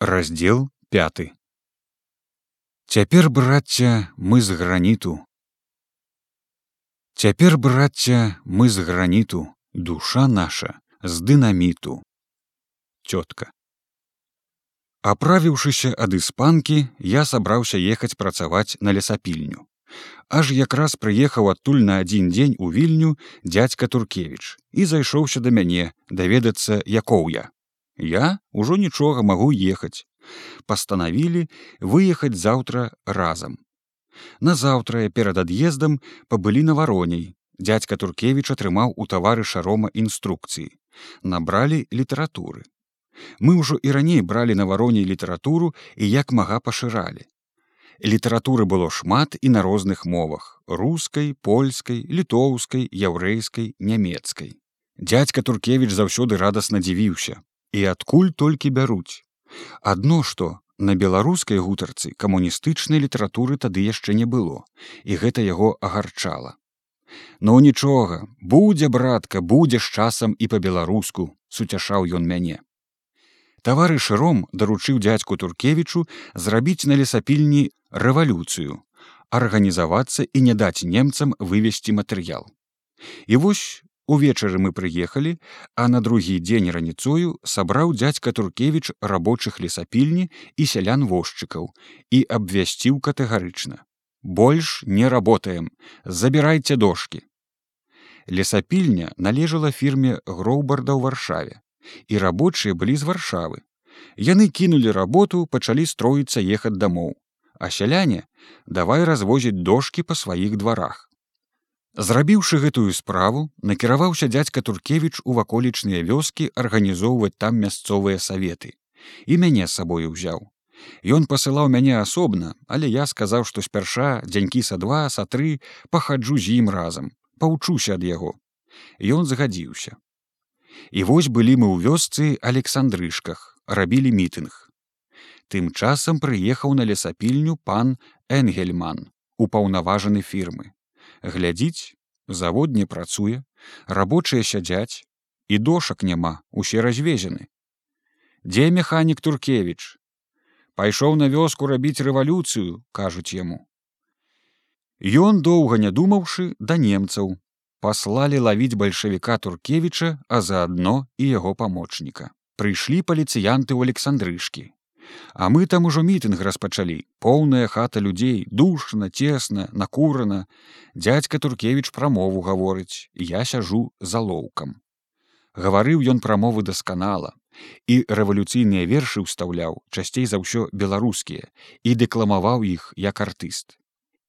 раздел 5 цяпер брацця мы з граніту. Цяпер брацця мы з граніту. Душа наша з дынаміту. Цётка. Аправіўшыся ад іспанкі я сабраўся ехаць працаваць на лесапільню. Аж якраз прыехаў адтуль на адзін дзень у вільню дядзька туркевич і зайшоўся да мяне даведацца якоў я я ўжо нічога магу ехаць. Пастанавілі выехаць заўтра разам. Назаўтра перад ад'ездам пабылі на вароней. Дядзька туркевич атрымаў у таварыша рома інструкцыі. Набралі літаратуры. Мы ўжо і раней бралі на вароней літаратуру і як мага пашыралі. Літаратуры было шмат і на розных мовах рускай польскай літоўскай яўрэйскай нямецкай. Дядзька туркевич заўсёды радасна дзівіўся і адкуль толькі бяруць. Адно што на беларускай гутарцы камуністычнай літаратуры тады яшчэ не было і гэта яго агарчала. «Ну, нічога будзе братка будзе з часам і па-беларуску суцяшаў ён мяне. Таварыш ром даручыў дзядзьку туркевічу зрабіць на лесапільні рэвалюцыю арганізавацца і не даць немцам вывесці матэрыял. І вось увечары мы прыехалі а на другі дзень раніцою сабраў дзядзька туркевич рабочых лесапільні і сялян возчыкаў і абвясціў катэгарычна. Больш не работаем забірайце дошки лесапільня належала фірме гроўбарда ў варшаве і рабочыя былі з варшавы. Яны кінулі работу пачалі строіцца ехаць дамоў а сяляне давай развозіць дошки па сваіх дварах Зрабіўшы гэтую справу, накіраваўся дзядзька Туркевіч у ваколічныя вёскі арганізоўваць там мясцовыя саветы. І мяне з сабою ўзяў. Ён пасылаў мяне асобна, але я сказаў, што спярша дзянькі са два са тры пахаджу з ім разам, паўчуся ад яго. Ён згадзіўся. І вось былі мы ў вёсцы александрышках, рабілі мітынг. Тым часам прыехаў на лесапільню пан Энгельман, упаўнаважаны фірмы глядзіць завод не працуе рабочыя сядзяць і дошак няма усе развезены дзе механік туркевич пайшоў на вёску рабіць рэвалюцыю кажуць яму. Ён доўга не думаўшы да немцаў. Паслалі лавіць бальшавіка туркевіча а заадно і яго памочніка. Прыйшлі паліцыянты ў александрышкі А мы там ужо мітынг распачалі. Поўная хата людзей душна цесна накурана. Дядзька туркевич прамову гаворыць я сяжу залоўкам гаварыў ён прамовы дасканала. І рэвалюцыйныя вершы ўстаўляў часцей за ўсё беларускія і дэкламаваў іх як артыст.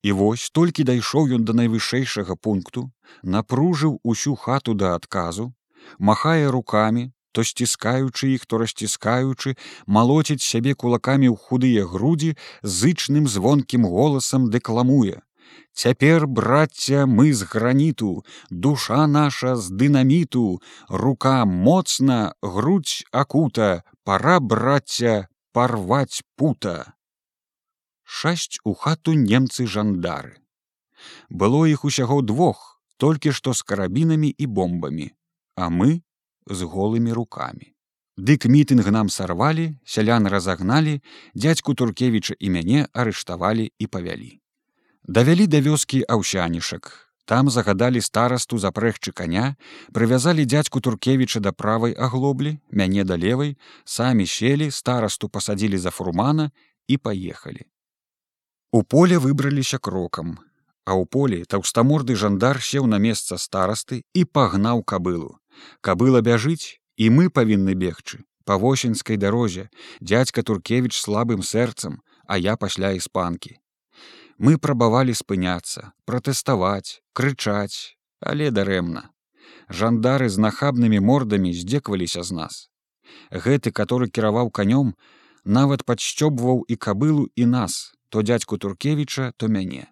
І вось толькі дайшоў ён да найвышэйшага пункту напружыў усю хату да адказу махае руками то сціскаючы іх то расціскаючы малоціць сябе кулакамі ў худыя грудзі зычным звонкім голасам дэкламуе. Цяпер брацця мы з граніту душа наша з дынаміту рука моцна грудь акута пора брацця парваць пута шасць у хату немцы жандары. Было іх усяго двух толькі што з карабінамі і бомбамі. А мы з голымі руками. Дык мітынг нам сарвалі, сялян разагналі, дядзьку туркевіча і мяне арыштавалі і павялі. Давялі да вёскі аўсянішак. Там загадалі старасту запрэгчы каня, прывязалі дядзьку туркевіча да правай аглоблі, мяне да левай, самі селі, старасту пасадзілі за фурмана і паехалі. У поле выбраліся крокам, а ў полі таўстаморды жандар сеў на месца старасты і пагнаў кабылу. Кабыла бяжыць і мы павінны бегчы па восеньскай дарозе дядзька туркевич слабым сэрцам а я пасля іспанкі. Мы прабавалі спыняцца пратэставаць крычаць але дарэмна. Жандары з нахабнымі мордамі здзекваліся з нас. Гэты который кіраваў канём нават падсцёбваў і кабылу і нас то дядзьку туркевіча то мяне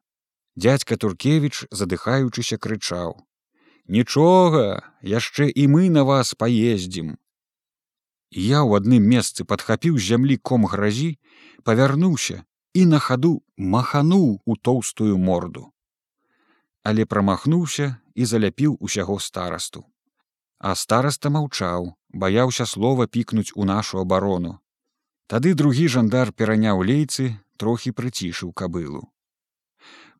дядзька туркевич задыхаючыся крычаў. Нічога яшчэ і мы на вас паездзім я ў адным месцы падхапіў з зямлі ком гразі павярнуўся і на хаду махануў у тоўстую морду. Але прамахнуўся і заляпіў усяго старасту. А стараста маўчаў баяўся слова пікнуць у нашу абарону. Тады другі жандар пераняў лейцы, трохі прыцішыў кабылу.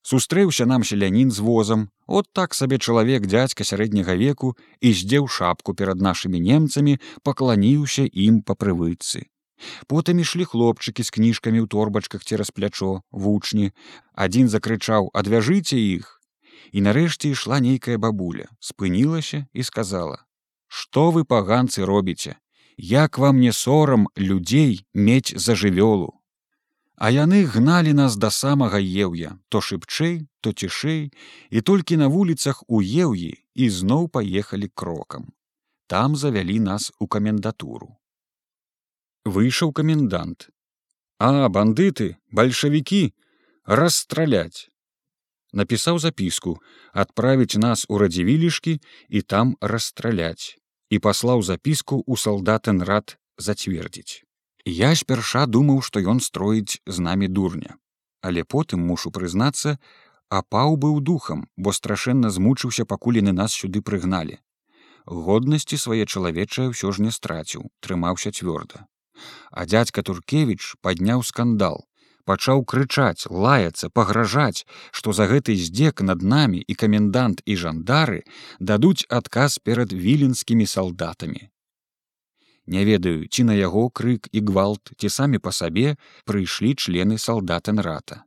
Сустрэўся нам селянін з возам, от так сабе чалавек дзядзька сярэдняга веку і здзеў шапку перад нашымі немцамі, пакланіўся ім па прывыцы. Потым ішлі хлопчыкі з кніжкамі ў торбачках цераз плячо, вучні. Адзін закрычаў: адвяжыце іх. І нарэшце ішла нейкая бабуля, спынілася і сказала: « Што вы паганцы робіце? Як вам не сорам людзей мець за жывёлу. А яны гналі нас да самага еўя, то шыбчэй, то цішэй, і толькі на вуліцах у еўі і зноў паехалі крокам. Там завялі нас у камендатуру. Выйшаў камендант. А бандыты бальшавікі расстралять! Напісаў запіску адправіць нас у радзівілішкі і там расстралять і паслаў запіску ў салдатен рад зацвердзіць я спярша думаў што ён строіць з намі дурня. Але потым мушу прызнацца апаў быў духам бо страшэнна змучыўся пакуль яны нас сюды прыгналі. Годнасці свае чалавечае ўсё ж не страціў трымаўся цвёрда. А дядька туркевич падняў скандал пачаў крычаць лаяцца пагражаць што за гэты здзек над намі і камендант і жандары дадуць адказ перад віленскімі салдатамі не ведаю ці на яго крык і гвалт ці самі па сабе прыйшлі члены салдатэнрата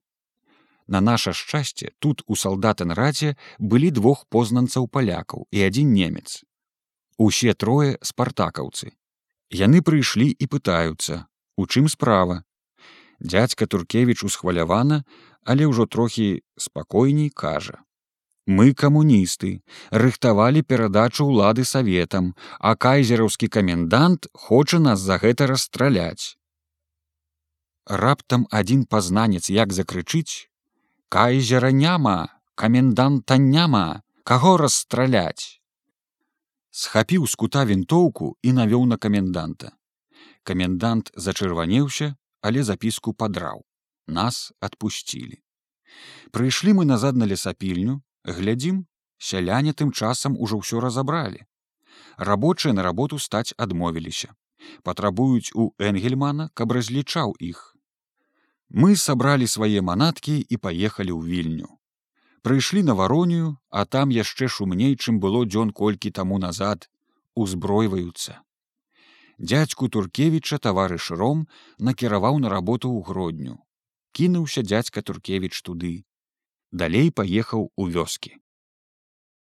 на наше шчасце тут у салдатэнраце былі двух познанцаў палякаў і адзін немец усе трое спартакаўцы Яны прыйшлі і пытаюцца, у чым справа. Дядзька Туркевіч усхвалявана, але ўжо трохі спакойней кажа. Мы камуністы, рыхтавалі перадачу ўлады саветам, а кайзераўскі камендант хоча нас за гэта расстраляць. Раптам адзін пазнанец як закрычыць: « Кайзера няма, каменданта няма, каго расстраляць схапіў з кута вінтоўку і навёў на каменданта. Камендант зачырванеўся, але запіску падраў. Нас адпусцілі. Прыйшлі мы назад на лесапільню, глядзім, сяляне тым часам ужо ўсё разабралі. Рабочыя на работу стаць адмовіліся. Патрабуюць у Энгельмана, каб разлічаў іх. Мы сабралі свае манаткі і паехалі ў вільню прыйшлі на варонію а там яшчэ шумней чым было дзён колькі таму назад узбройваюцца дядзьку туркевіча таварыш ром накіраваў на работу ў гродню кінуўся дядзька туркевіч туды далей паехаў у вёскі